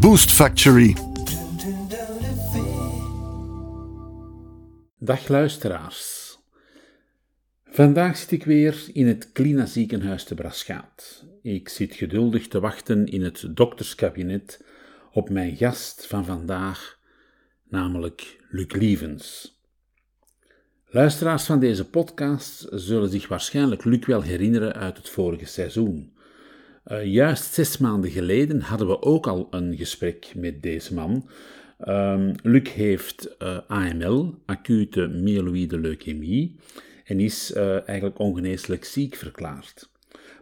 Boost Factory. Dag luisteraars. Vandaag zit ik weer in het Klina ziekenhuis te Braschaat. Ik zit geduldig te wachten in het dokterskabinet op mijn gast van vandaag, namelijk Luc Lievens. Luisteraars van deze podcast zullen zich waarschijnlijk Luc wel herinneren uit het vorige seizoen. Uh, juist zes maanden geleden hadden we ook al een gesprek met deze man. Um, Luc heeft uh, AML, acute myeloïde leukemie, en is uh, eigenlijk ongeneeslijk ziek verklaard.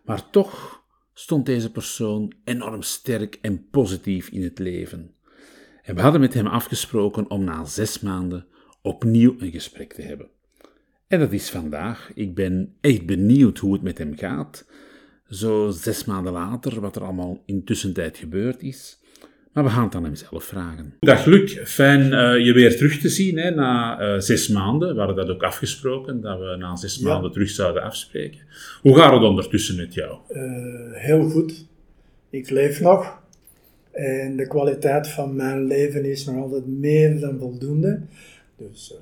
Maar toch stond deze persoon enorm sterk en positief in het leven. En we hadden met hem afgesproken om na zes maanden opnieuw een gesprek te hebben. En dat is vandaag. Ik ben echt benieuwd hoe het met hem gaat. Zo zes maanden later, wat er allemaal intussen tijd gebeurd is. Maar we gaan het aan hem zelf vragen. Dag Luc, fijn uh, je weer terug te zien hè, na uh, zes maanden. We hadden dat ook afgesproken, dat we na zes ja. maanden terug zouden afspreken. Hoe gaat het ondertussen met jou? Uh, heel goed. Ik leef nog. En de kwaliteit van mijn leven is nog altijd meer dan voldoende. Dus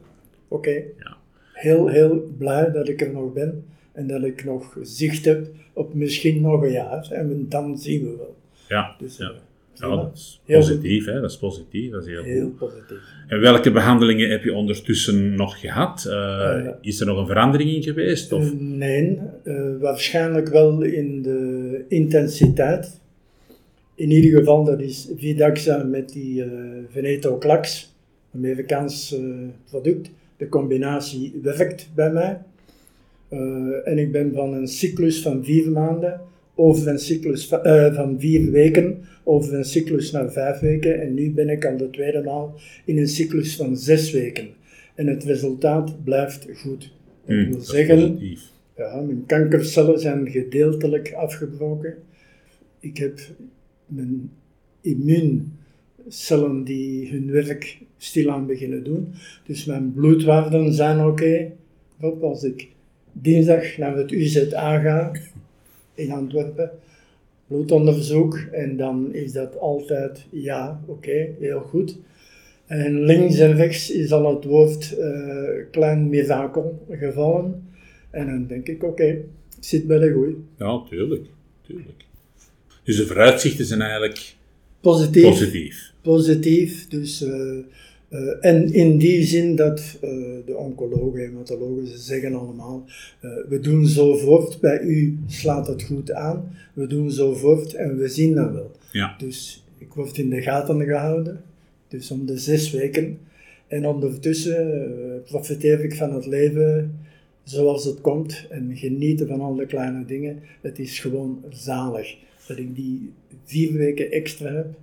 oké. Okay. Ja heel, heel blij dat ik er nog ben en dat ik nog zicht heb op misschien nog een jaar. En dan zien we wel. Ja, dus, ja. ja dat is positief, hè? dat is positief. Dat is heel, heel positief. En welke behandelingen heb je ondertussen nog gehad? Uh, uh, is er nog een verandering in geweest? Of? Uh, nee, waarschijnlijk wel in de intensiteit. In ieder geval, dat is Vidaxa met die Veneto Clax, een Amerikaans product de combinatie werkt bij mij. Uh, en ik ben van een cyclus van vier maanden over een cyclus van, uh, van vier weken over een cyclus naar vijf weken. En nu ben ik al de tweede maal in een cyclus van zes weken. En het resultaat blijft goed. Dat mm, wil zeggen, ja, mijn kankercellen zijn gedeeltelijk afgebroken. Ik heb mijn immuun cellen die hun werk stilaan beginnen doen. Dus mijn bloedwaarden zijn oké. Okay. Als ik dinsdag naar het UZA ga in Antwerpen, bloedonderzoek, en dan is dat altijd ja, oké, okay, heel goed. En links en rechts is al het woord uh, klein mirakel gevallen. En dan denk ik, oké, okay, ik zit bij de goeie. Ja, tuurlijk, tuurlijk. Dus de vooruitzichten zijn eigenlijk positief. Positief. Positief, dus... Uh, uh, en in die zin dat uh, de oncologen en hematologen, ze zeggen allemaal, uh, we doen zo voort, bij u slaat het goed aan, we doen zo voort en we zien dat wel. Ja. Dus ik word in de gaten gehouden, dus om de zes weken. En ondertussen profiteer ik van het leven zoals het komt en genieten van al de kleine dingen. Het is gewoon zalig dat ik die vier weken extra heb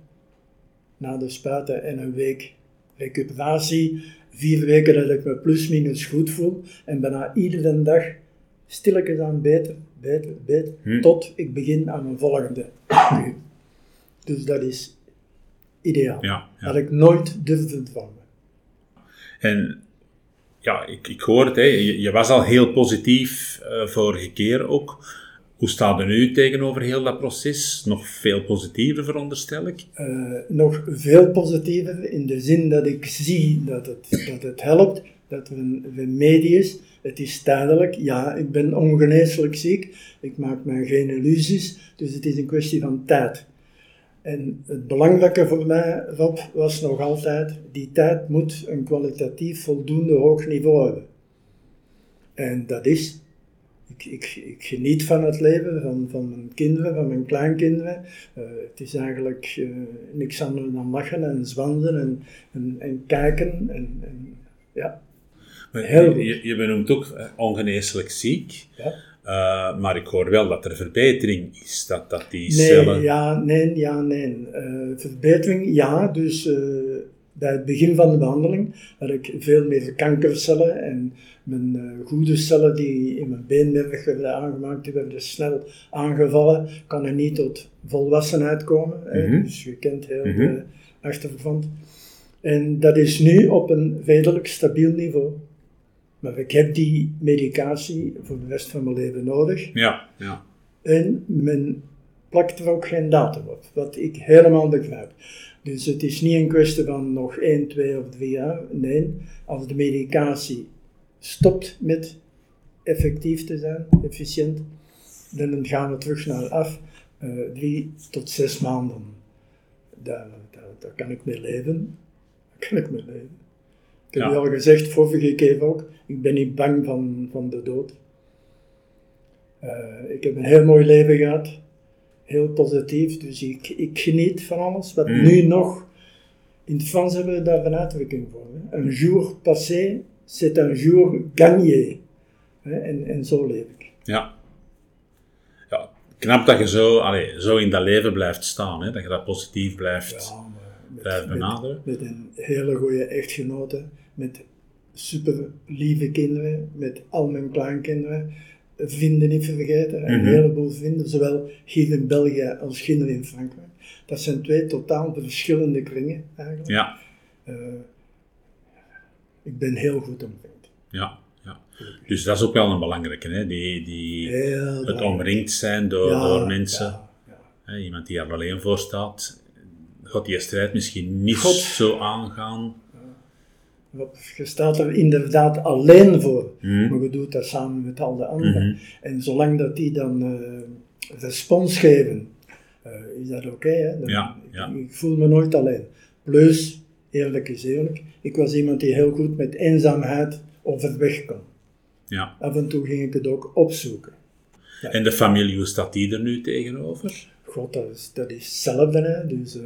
na de spuiten en een week recuperatie, vier weken dat ik me plus minus goed voel en bijna iedere dag stilletjes aan beter, beter, beter, tot ik begin aan mijn volgende Dus dat is ideaal. Ja, ja. Dat ik nooit durfde dromen. En ja, ik, ik hoor het, hè. Je, je was al heel positief uh, vorige keer ook. Hoe staat er nu tegenover heel dat proces? Nog veel positiever, veronderstel ik? Uh, nog veel positiever in de zin dat ik zie dat het, dat het helpt, dat er een remedie is. Het is tijdelijk, ja, ik ben ongeneeslijk ziek, ik maak me geen illusies, dus het is een kwestie van tijd. En het belangrijke voor mij, Rob, was nog altijd, die tijd moet een kwalitatief voldoende hoog niveau hebben. En dat is ik, ik, ik, geniet van het leven, van, van mijn kinderen, van mijn kleinkinderen. Uh, het is eigenlijk uh, niks anders dan lachen en zwansen en, en, en kijken. En, en, ja. Maar je, je benoemt ook ongeneeslijk ziek. Ja. Eh, maar ik hoor wel dat er verbetering is, dat, dat die Nee, cellen... ja, nee, ja, nee. Eh, verbetering, ja. Dus eh, bij het begin van de behandeling had ik veel meer kankercellen en mijn eh, goede cellen die in mijn beenmerg werden aangemaakt, die werden snel aangevallen, kan er niet tot volwassenheid komen. hè. Mhm. Dus je kent heel Mhm. de achtergrond. En dat is nu op een redelijk stabiel niveau. Maar ik heb die medicatie voor de rest van mijn leven nodig. Ja, ja. En men plakt er ook geen datum op, wat ik helemaal begrijp. Dus het is niet een kwestie van nog 1, 2 of 3 jaar. Nee, als de medicatie stopt met effectief te zijn, efficiënt, dan gaan we terug naar af. eh, drie tot zes maanden. Daar, daar, daar kan ik mee leven. Daar kan ik mee leven. Ik heb Ja. je al gezegd, vorige keer ook, ik ben niet bang van, van de dood. Eh, ik heb een heel mooi leven gehad. Heel positief. Dus ik, ik geniet van alles. Wat Mm. nu nog... In het Frans hebben we daar een uitdrukking voor. Hè? Un jour passé, c'est un jour gagné. Hè? En, en zo leef ik. Ja. ja. Knap dat je zo, allee, zo in dat leven blijft staan, hè? dat je dat positief blijft, Ja, met, blijft benaderen. met, met een hele goede echtgenote. Met super lieve kinderen. Met al mijn kleinkinderen. Vrienden niet vergeten. Een Mhm. heleboel vrienden. Zowel hier in België als hier in Frankrijk. Dat zijn twee totaal verschillende kringen eigenlijk. Ja, Eh, ik ben heel goed omringd. ja, ja. Dus dat is ook wel een belangrijke, hè? Die, die, Heel het omringd zijn door, Ja, door mensen. ja, ja. Hè, iemand die er alleen voor staat, gaat die strijd misschien niet God. zo aangaan. Je staat er inderdaad alleen voor, Mhm. maar je doet dat samen met al de anderen. Mhm. En zolang dat die dan eh, respons geven, eh, is dat oké. ja. Ik, voel me nooit alleen. Plus, eerlijk is eerlijk, ik was iemand die heel goed met eenzaamheid overweg kon. Ja. Af en toe ging ik het ook opzoeken. En de familie, hoe staat die er nu tegenover? God, dat is, dat is hetzelfde. Hè? Dus eh,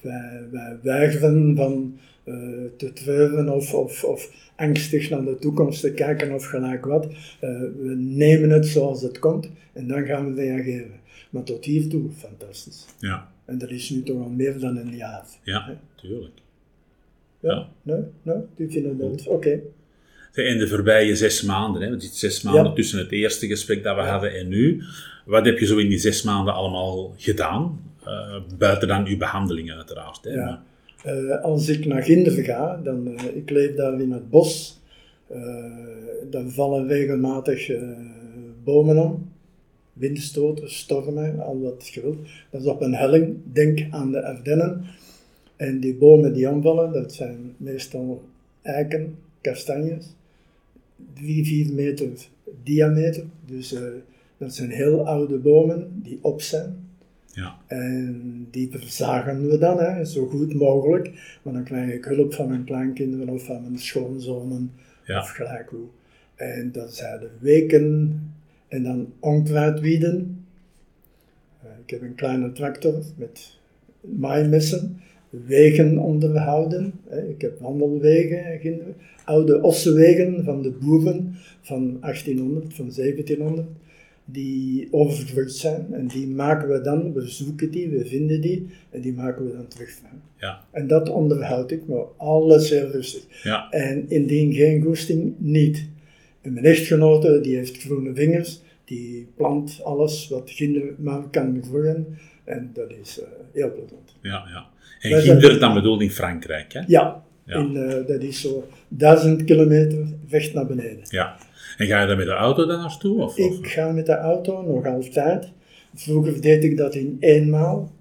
wij, wij weigeren van eh, te treuren of, of, of angstig naar de toekomst te kijken of gelijk wat. Eh, we nemen het zoals het komt en dan gaan we reageren. Maar tot hiertoe, fantastisch. Ja, En dat is nu toch al meer dan een jaar. ja, tuurlijk. Ja? Ja. Nee? Nee? Die vinden dat oké. In de voorbije zes maanden, hè, want het zit zes maanden Ja. tussen het eerste gesprek dat we hadden en nu. Wat heb je zo in die zes maanden allemaal gedaan? Eh, buiten dan uw behandeling uiteraard. Hè, Ja. Eh, als ik naar Ginder ga, dan, eh, ik leef daar in het bos, dan vallen regelmatig bomen om, windstoten, stormen, al wat je wilt. Dat is op een helling, denk aan de Ardennen. En die bomen die omvallen, dat zijn meestal eiken, kastanjes, drie, vier meter diameter. Dus eh, dat zijn heel oude bomen die op zijn. Ja, En die verzagen we dan, hè, zo goed mogelijk. Maar dan krijg ik hulp van mijn kleinkinderen of van mijn schoonzonen ja, of gelijk hoe. En dat zijn de weken en dan onkruidwieden. Eh, ik heb een kleine tractor met maaimessen. Wegen onderhouden. hè. Ik heb wandelwegen, oude ossenwegen van de boeren van 1800, van 1700 die overvloeid zijn. En die maken we dan, we zoeken die, we vinden die, en die maken we dan terug. ja, En dat onderhoud ik, maar alles heel rustig. ja, En indien geen goesting, niet. En mijn echtgenote, die heeft groene vingers, die plant alles wat kinderen maar kan groeien. En dat is eh, heel plezant. ja, ja. En Wij zijn- Ginder dan bedoeld in Frankrijk, hè? Ja, Ja. In, eh, dat is zo duizend kilometer vecht naar beneden. Ja. En ga je daar met de auto dan naartoe? Of, of? Ik ga met de auto nog altijd. Vroeger deed ik dat in eenmaal.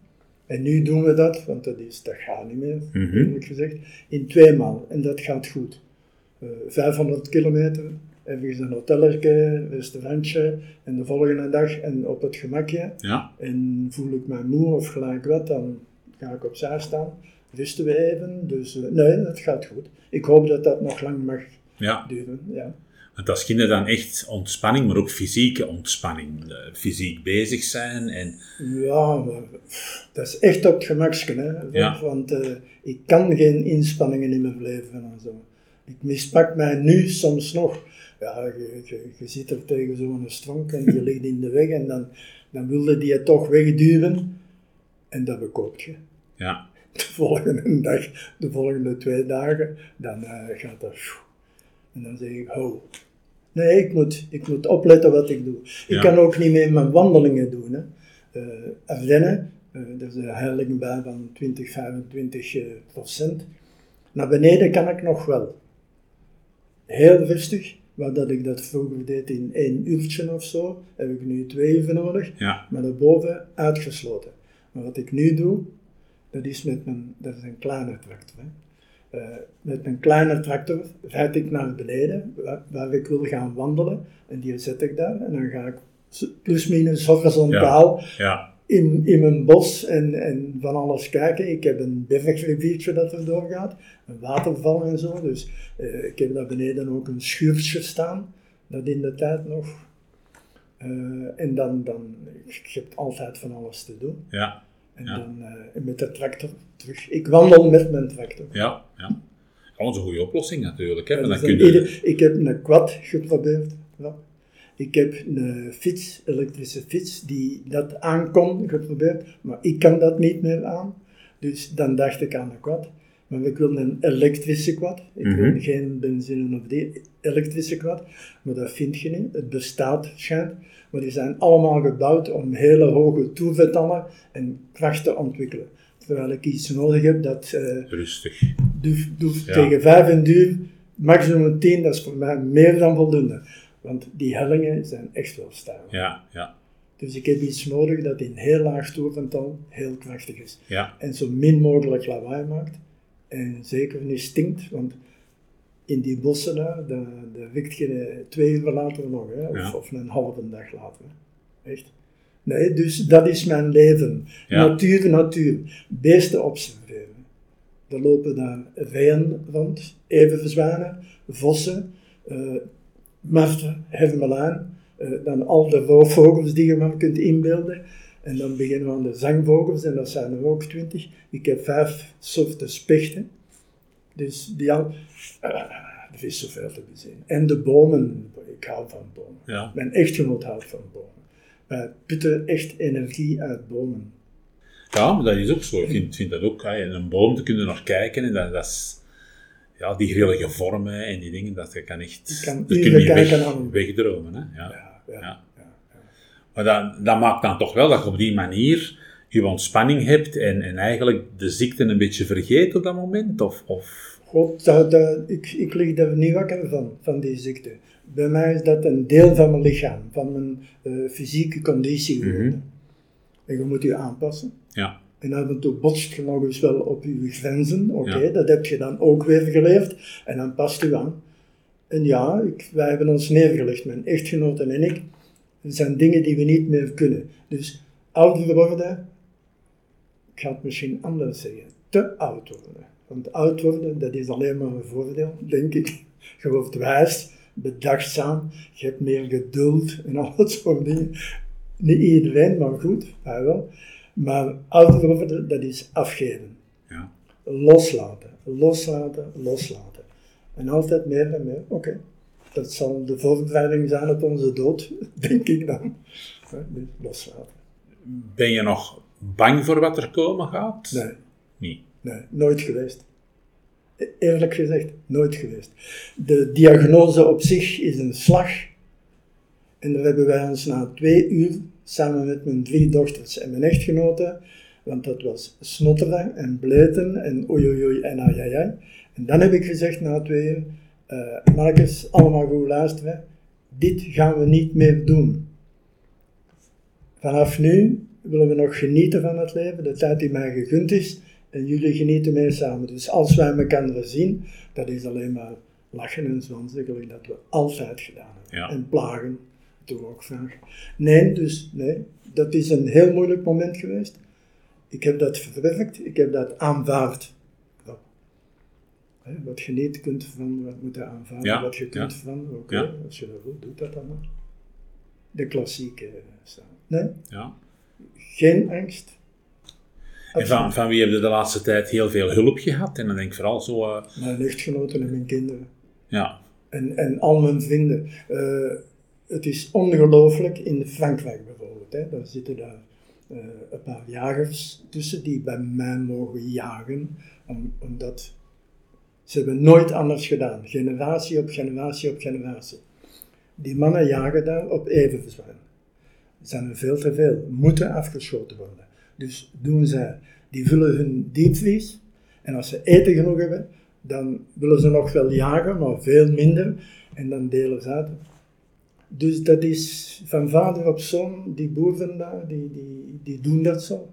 En nu doen we dat, want dat, is, dat gaat niet meer, Mhm. eerlijk gezegd, in tweemaal. En dat gaat goed. Eh 500 kilometer, ergens een hotelletje, restaurantje, en de volgende dag en op het gemakje. Ja, En voel ik mij moe of gelijk wat, dan ga ik opzij staan. Rusten we even. Dus eh, nee, dat gaat goed. Ik hoop dat dat nog lang mag ja. duren. Ja. Want als kinderen dan echt ontspanning, maar ook fysieke ontspanning. fysiek bezig zijn en... Ja, maar dat is echt op het gemakske, hè. Ja. Want eh, ik kan geen inspanningen in mijn leven en zo. Ik mispak mij nu soms nog Ja, je, je, je zit er tegen zo'n stronk en je ligt in de weg en dan, dan wilde die het toch wegduwen en dat bekoopt je. Ja. De volgende dag, de volgende twee dagen, dan eh, gaat dat... En dan zeg ik, ho. Nee, ik moet, ik moet opletten wat ik doe. Ik kan ook niet meer mijn wandelingen doen. Hè. Eh, eh, er is een heiling bij van 20, 25 eh, procent. Naar beneden kan ik nog wel. Heel rustig, waar dat ik dat vroeger deed in één uurtje of zo, heb ik nu twee uur nodig. Ja. Maar daarboven uitgesloten. Maar wat ik nu doe, dat is met mijn, dat is een kleine tractor. Hè. Eh, met mijn kleine tractor rijd ik naar beneden, waar, waar ik wil gaan wandelen. En die zet ik daar. En dan ga ik s- plus minus horizontaal Ja. In, in mijn bos en, en van alles kijken. Ik heb een bergriviertje dat er doorgaat, een waterval en zo. Dus eh, ik heb daar beneden ook een schuurtje staan, dat in de tijd nog. Eh, en dan, dan, je hebt altijd van alles te doen. Ja. En Ja. dan eh, met de tractor terug. Ik wandel met mijn tractor. Ja. Ja. Dat is een goede oplossing natuurlijk. Hè? Maar dan kun je... ieder- ik heb een quad geprobeerd. Ja. Ik heb een fiets, elektrische fiets, die dat aan kon geprobeerd, maar ik kan dat niet meer aan. Dus dan dacht ik aan een quad. Maar ik wil een elektrische quad. Ik Mhm. wil geen benzine of die elektrische quad. Maar dat vind je niet. Het bestaat schijnt. Maar die zijn allemaal gebouwd om hele hoge toevetallen en kracht te ontwikkelen. Terwijl ik iets nodig heb dat eh, Rustig. doe, doe Ja. tegen 5 en duur, maximum 10, dat is voor mij meer dan voldoende. Want die hellingen zijn echt wel stijl. Ja. Ja. Dus ik heb iets nodig dat in heel laag toerental heel krachtig is. Ja. En zo min mogelijk lawaai maakt. En zeker niet stinkt, want in die bossen daar, daar, daar wikt je twee uur later nog, hè, of, Ja. of een halve dag later. Echt. Nee, dus dat is mijn leven. Ja. Natuur, natuur. Beesten observeren. Er lopen daar reeën rond, even verzwijnen, vossen, eh marten, hermelijn, eh, dan al de roofvogels die je maar kunt inbeelden. En dan beginnen we aan de zangvogels, en dat zijn er ook twintig. Ik heb vijf soorten spechten. Dus die al... er is zoveel te bezien. En de bomen, ik hou van bomen. Ja. Mijn echtgenoot houdt van bomen. Wij putten echt energie uit bomen. Ja, maar dat is ook zo. Ik vind, vind dat ook. hè, een boom te kunnen naar kijken en dat, dat is. Ja, die grillige vormen en die dingen, dat kan echt. Ik kan dat kun je weg, aan wegdromen. Hè? Ja. Ja. Maar dat, dat maakt dan toch wel dat je op die manier je ontspanning hebt en, en eigenlijk de ziekte een beetje vergeet op dat moment? Of, of... God, dat, dat, ik, ik lig daar niet wakker van, van die ziekte. Bij mij is dat een deel van mijn lichaam, van mijn eh, fysieke conditie geworden. En je moet je aanpassen. Ja, En af en toe botst je nog eens wel op je grenzen. Oké, Ja. dat heb je dan ook weer geleerd. En dan past u aan. En ja, ik, wij hebben ons neergelegd, mijn echtgenoten en ik. Er zijn dingen die we niet meer kunnen. Dus ouder worden, ik ga het misschien anders zeggen, te oud worden. Want oud worden, dat is alleen maar een voordeel, denk ik. Je wordt wijs, bedachtzaam, je hebt meer geduld en al dat soort dingen. Niet iedereen, maar goed, wij wel. Maar ouder worden, dat is afgeven. ja. Loslaten, loslaten, loslaten. En altijd meer en meer. Oké, dat zal de voorbereiding zijn op onze dood, denk ik dan. Dus loslaten. Ben je nog bang voor wat er komen gaat? Nee, Niet. nee, nooit geweest. E- Eerlijk gezegd, nooit geweest. De diagnose op zich is een slag. En daar hebben wij ons na twee uur, samen met mijn drie dochters en mijn echtgenote, want dat was snotteren en bleten en oei en ai ai ai. En dan heb ik gezegd na twee uur, eh mannetjes, allemaal goed luisteren, dit gaan we niet meer doen. Vanaf nu willen we nog genieten van het leven, de tijd die mij gegund is, en jullie genieten mee samen. Dus als wij elkaar zien, dat is alleen maar lachen en gelijk dat we altijd gedaan hebben. Ja. En plagen, doen we ook vaak. Nee, dus nee, dat is een heel moeilijk moment geweest. Ik heb dat verwerkt, ik heb dat aanvaard. Ja. Wat je niet kunt veranderen, wat moet je aanvaarden. Ja, Wat je kunt ja. veranderen, oké, als je dat wilt, doe dat dan maar. De klassieke eh, stijl. Nee, Ja. geen angst. En van, van wie heb je de laatste tijd heel veel hulp gehad? En dan denk ik vooral zo, eh, Mijn echtgenoten en mijn kinderen. ja, En, en al mijn vrienden. Eh, het is ongelooflijk in Frankrijk bijvoorbeeld. Hè, daar zitten daar eh, een paar jagers tussen die bij mij mogen jagen, om, omdat ze hebben nooit anders gedaan. Generatie op generatie op generatie. Die mannen jagen daar op evenverzwijn. Er zijn er veel te veel, moeten afgeschoten worden. Dus doen zij, die vullen hun diepvries en als ze eten genoeg hebben, dan willen ze nog wel jagen, maar veel minder. En dan delen ze uit. Dus dat is van vader op zoon, die boeren daar, die, die, die doen dat zo.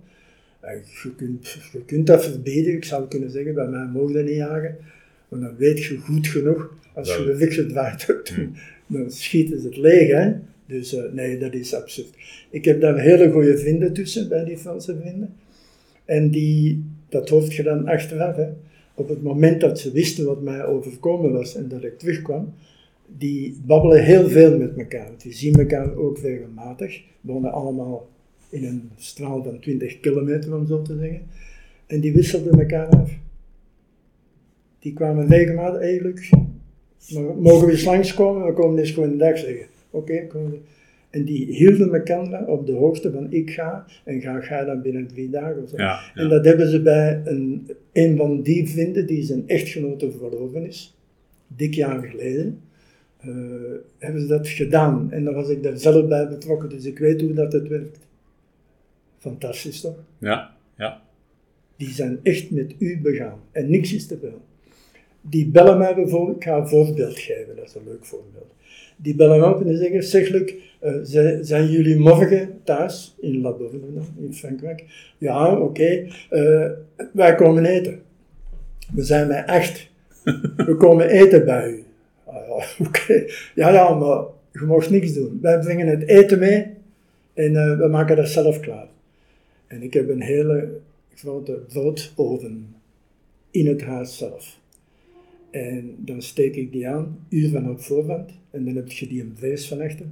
Je kunt, je kunt dat verbieden, ik zou kunnen zeggen, bij mij mogen niet jagen. Maar dan weet je goed genoeg, als je de wiksel draait, dan, dan schieten ze het leeg. Hè? Dus uh, nee, dat is absurd. Ik heb daar hele goede vrienden tussen, bij die Franse vrienden. En die, dat hoofd je dan achteraf. Hè? Op het moment dat ze wisten wat mij overkomen was en dat ik terugkwam, die babbelen heel veel met elkaar. Die zien elkaar ook regelmatig. Wonen allemaal in een straal van 20 kilometer, om zo te zeggen. En die wisselden elkaar af. Die kwamen regelmatig, eigenlijk, mogen we eens langskomen? We komen eens gewoon een dag zeggen. Oké, okay, En die hielden elkaar op de hoogte van ik ga en ga, ga dan binnen drie dagen of zo. Ja, ja. En dat hebben ze bij een, een van die vrienden die zijn echtgenote verloren is, dik jaar geleden. Uh, hebben ze dat gedaan. En dan was ik daar zelf bij betrokken, dus ik weet hoe dat het werkt. Fantastisch toch? Ja, ja. Die zijn echt met u begaan. En niks is te veel. Die bellen mij bijvoorbeeld, ik ga een voorbeeld geven, dat is een leuk voorbeeld. Die bellen mij op en die zeggen, zeg Luc, uh, zijn jullie morgen thuis, in La Bourne, in Frankrijk? Ja, oké, okay. uh, wij komen eten. We zijn bij acht. We komen eten bij u. Oké, ja, ja, maar je mag niks doen. Wij brengen het eten mee en uh, we maken dat zelf klaar. En ik heb een hele grote broodoven in het huis zelf. En dan steek ik die aan, uur van op voorhand, en dan heb je die een vlees van achter.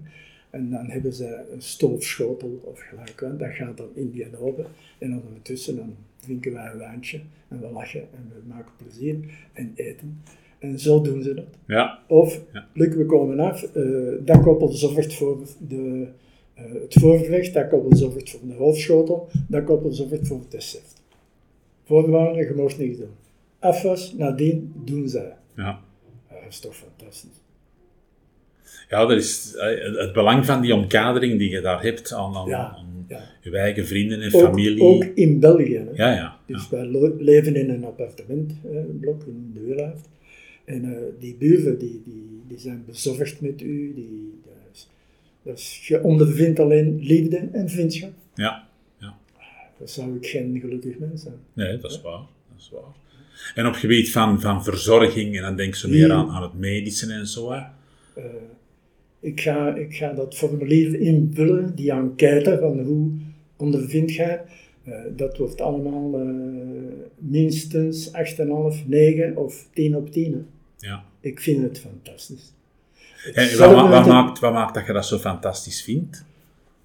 En dan hebben ze een stoofschotel of gelijk, dat gaat dan in die oven. En dan ondertussen dan drinken wij een wijntje en we lachen en we maken plezier en eten. En zo doen ze dat. Ja. Of, Ja. Luc, we komen af, uh, dat koppel zorgt voor de, uh, het voorgerecht, dat koppel zorgt voor de hoofdschotel, dat koppel zorgt voor het dessert. Voorwaarden, je mag niks doen. Afwas, nadien doen zij. Ja. Uh, dat is toch fantastisch. Ja, dat is eh, het belang van die omkadering die je daar hebt aan, aan, Ja, aan ja. je eigen vrienden en Ook, familie. ook in België. Hè. Ja, ja. Dus ja. wij leven in een appartementblok in de Weerhaft. En eh, die buren die, die, die zijn bezorgd met u. Die, dat is, je ondervindt alleen liefde en vriendschap. ja. ja. Dan zou ik geen gelukkig mens zijn. Nee, dat is waar. Dat is waar. En op gebied van, van verzorging, en dan denk ze meer aan, aan het medische en zo. Hè. Eh, ik, ga, ik ga dat formulier invullen, die enquête van hoe ondervindt jij. Eh, dat wordt allemaal eh, minstens 8,5, 9 of 10 op 10. Ja. Ik vind het fantastisch. En wat, maakt, wat maakt dat je dat zo fantastisch vindt?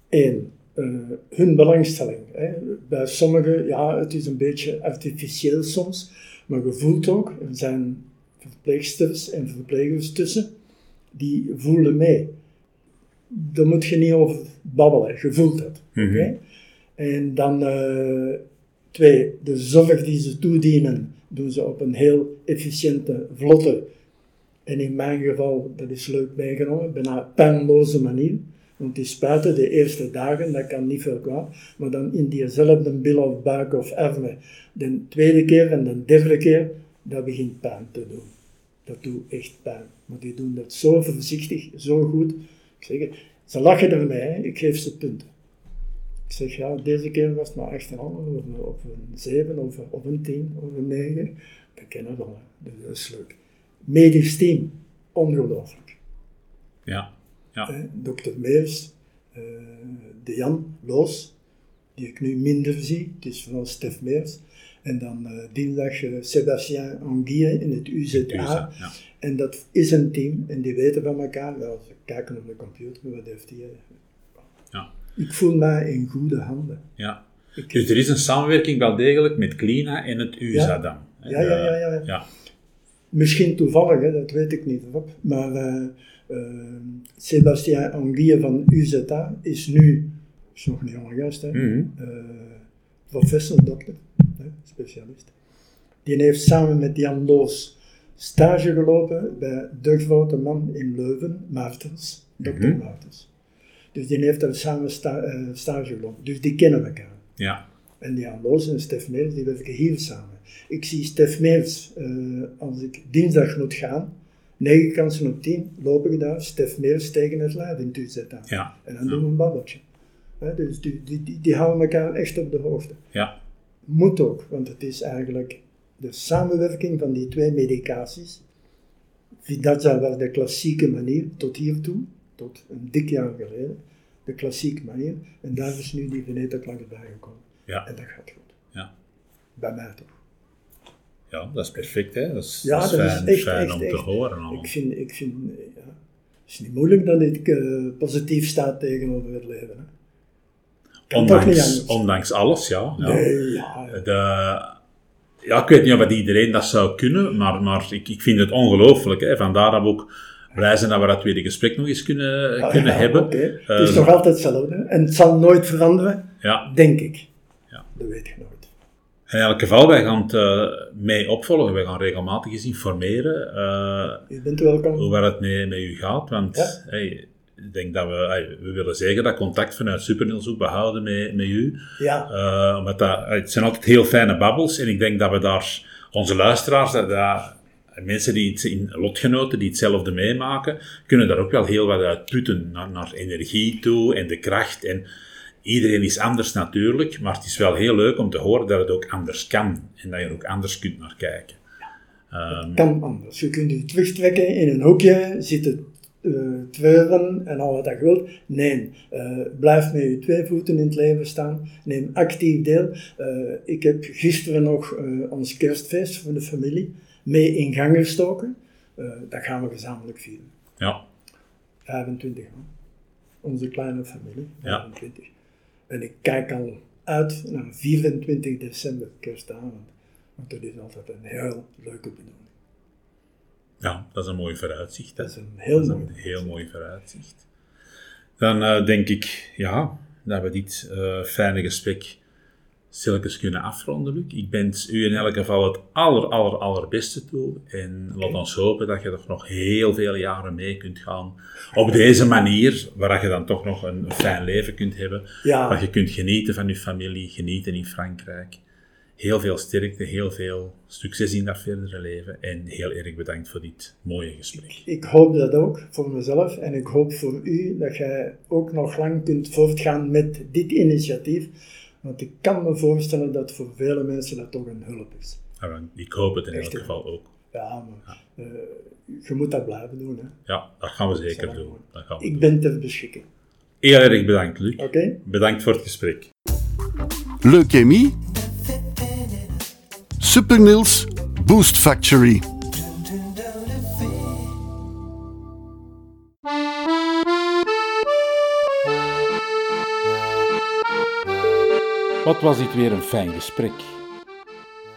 Eén, eh, hun belangstelling. Hè. Bij sommigen, ja, het is een beetje artificieel soms, maar je voelt ook, er zijn verpleegsters en verplegers tussen, die voelen mee. Daar moet je niet over babbelen, je voelt het. Mhm. En dan eh, twee, de zorg die ze toedienen, doen ze op een heel efficiënte, vlotte en in mijn geval, dat is leuk meegenomen, bijna pijnloze manier. Want die spuiten de eerste dagen, dat kan niet veel kwaad. Maar dan in diezelfde bil of buik of armen, de tweede keer en de derde keer, dat begint pijn te doen. Dat doet echt pijn. Maar die doen dat zo voorzichtig, zo goed. Ik zeg, ze lachen ermee, ik geef ze punten. Ik zeg, ja, deze keer was het maar 8,5 of, een- of een 7 of, of een 10 of een 9. Dat kennen we wel, hè. Dus dat is leuk. Medisch team, ongelooflijk. Ja. Ja. hè. Dokter Meers, eh, de Jan Loos, die ik nu minder zie, het is vooral Stef Meers. En dan eh, dinsdag eh, Sébastien Anguille in het UZA. Ja. En dat is een team en die weten van elkaar. Wel, ze kijken op de computer, wat heeft die. Ik voel mij in goede handen. ja. Ik- Dus er is een samenwerking wel degelijk met Klina en het USA dan. Ja, ja, ja, ja. ja. Misschien toevallig, hè, dat weet ik niet. Rob. Maar uh, uh, Sébastien Anguille van UZA is nu, is nog een jonge gast, hè, Mhm. uh, professor, dokter, hè, specialist. Die heeft samen met Jan Loos stage gelopen bij de grote man in Leuven, Maartens, dokter Mhm. Maartens. Dus die heeft daar samen sta, uh, stage gelopen. Dus die kennen elkaar. Ja. En Jan Loos en Stef Meers, die werken hier samen. Ik zie Stef Meers, uh, als ik dinsdag moet gaan, 9 kansen op 10, loop ik daar, Stef Meers tegen het lijf in Tuzeta. Ja. En dan doen we een babbeltje. He, dus die, die, die, die, houden elkaar echt op de hoogte. Ja. Moet ook, want het is eigenlijk de samenwerking van die twee medicaties. Vidaza was de klassieke manier tot hiertoe, tot een dik jaar geleden, de klassieke manier. En daar is nu die venetoclax bijgekomen. Ja. En dat gaat goed. Ja. Bij mij toch. Ja, dat is perfect, hè. Dat is, Ja, dat is fijn, echt, fijn echt, om te horen. allemaal. Ik vind, ik vind ja, het is niet moeilijk dat ik uh, positief sta tegenover het leven. Hè. Kan Ondanks, ondanks alles, ja. ja. Nee, ja. De, ja, ik weet niet of iedereen dat zou kunnen, maar, maar ik, ik vind het ongelooflijk. Hè. Vandaar dat we ook blij zijn dat we dat tweede gesprek nog eens kunnen, Ah, kunnen ja, hebben. het is nog altijd hetzelfde. En het zal nooit veranderen, Ja, denk ik. Ja. Dat weet je nooit. in elk geval, wij gaan het eh, mee opvolgen. Wij gaan regelmatig eens informeren eh, Je bent welkom. hoe wel het met, met u gaat. Want Ja. hey, ik denk dat we, hey, we willen zeggen dat contact vanuit Supernieuws ook behouden met, met u. Ja, Eh, omdat dat, het zijn altijd heel fijne babbels en ik denk dat we daar, onze luisteraars, dat, dat mensen die het, in lotgenoten die hetzelfde meemaken, kunnen daar ook wel heel wat uit putten naar, energie toe en de kracht. En iedereen is anders natuurlijk, maar het is wel heel leuk om te horen dat het ook anders kan en dat je er ook anders kunt naar kijken. Ehm, kan anders. Je kunt je terugtrekken in een hoekje, zitten uh, treuren en al wat dat wilt. Nee, uh, blijf met je twee voeten in het leven staan. Neem actief deel. Uh, ik heb gisteren nog ons kerstfeest voor de familie mee in gang gestoken. dat gaan we gezamenlijk vieren. ja, 25 man. Onze kleine familie, Ja. 25. En ik kijk al uit naar 24 december, kerstavond. Want dat is altijd een heel leuke bedoeling. Ja, dat is een mooi vooruitzicht. hè. Dat is een heel Dat mooi. een heel mooi vooruitzicht. Dan eh, denk ik, ja, dat we dit eh, fijne gesprek stilletjes kunnen afronden, Luc. Ik wens u in elk geval het aller, aller, allerbeste toe. En laat ons hopen dat je toch nog heel veel jaren mee kunt gaan. Op deze manier, waar je dan toch nog een, een fijn leven kunt hebben. Ja. Dat je kunt genieten van je familie, genieten in Frankrijk. Heel veel sterkte, heel veel succes in dat verdere leven. En heel erg bedankt voor dit mooie gesprek. Ik hoop dat ook voor mezelf en ik hoop voor u dat jij ook nog lang kunt voortgaan met dit initiatief. Want ik kan me voorstellen dat voor vele mensen dat toch een hulp is. Nou, Ik hoop het in Echt, elk geval ook. Ja, maar uh, je moet dat blijven doen. Hè. Ja, dat gaan we zeker doen. Dat gaan we Ik doen. ben ter beschikking. Heel erg bedankt, Luc. Oké? Bedankt voor het gesprek. Leukemie. Supernils Boost Factory. Wat was dit weer een fijn gesprek.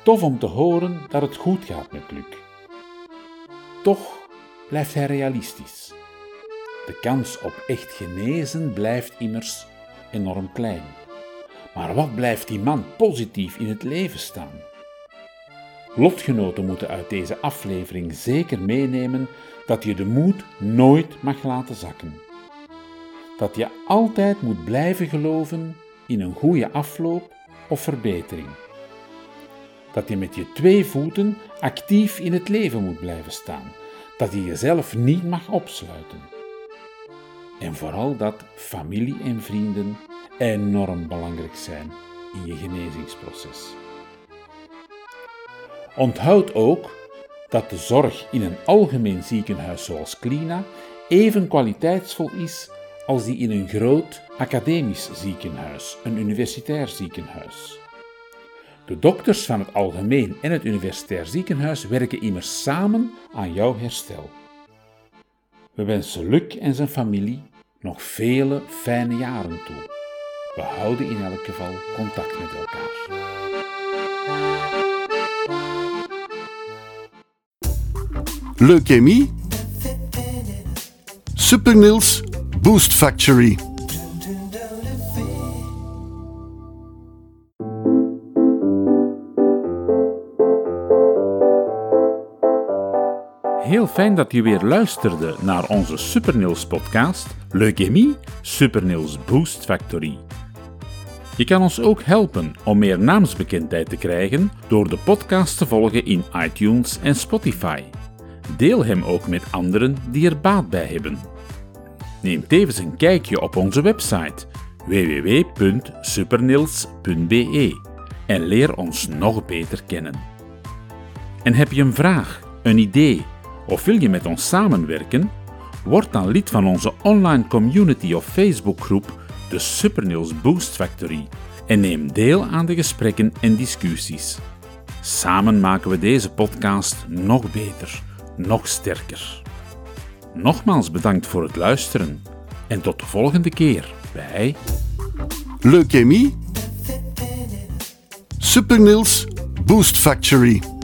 Tof om te horen dat het goed gaat met Luc. Toch blijft hij realistisch. De kans op echt genezen blijft immers enorm klein. Maar wat blijft die man positief in het leven staan? Lotgenoten moeten uit deze aflevering zeker meenemen dat je de moed nooit mag laten zakken. Dat je altijd moet blijven geloven in een goede afloop of verbetering. Dat je met je twee voeten actief in het leven moet blijven staan. Dat je jezelf niet mag opsluiten. En vooral dat familie en vrienden enorm belangrijk zijn in je genezingsproces. Onthoud ook dat de zorg in een algemeen ziekenhuis zoals Clina even kwaliteitsvol is als die in een groot academisch ziekenhuis, een universitair ziekenhuis. De dokters van het algemeen en het universitair ziekenhuis werken immers samen aan jouw herstel. We wensen Luc en zijn familie nog vele fijne jaren toe. We houden in elk geval contact met elkaar. Leukemie. Super Niels Boost Factory. Heel fijn dat je weer luisterde naar onze Supernieuws podcast Leukemie Supernieuws Boost Factory. Je kan ons ook helpen om meer naamsbekendheid te krijgen door de podcast te volgen in iTunes en Spotify. Deel hem ook met anderen die er baat bij hebben. Neem tevens een kijkje op onze website www.supernils.be en leer ons nog beter kennen. En heb je een vraag, een idee of wil je met ons samenwerken? Word dan lid van onze online community of Facebookgroep, de Supernieuws Boost Factory, en neem deel aan de gesprekken en discussies. Samen maken we deze podcast nog beter, nog sterker. Nogmaals bedankt voor het luisteren en tot de volgende keer bij Leukemie. Super Niels Boost Factory.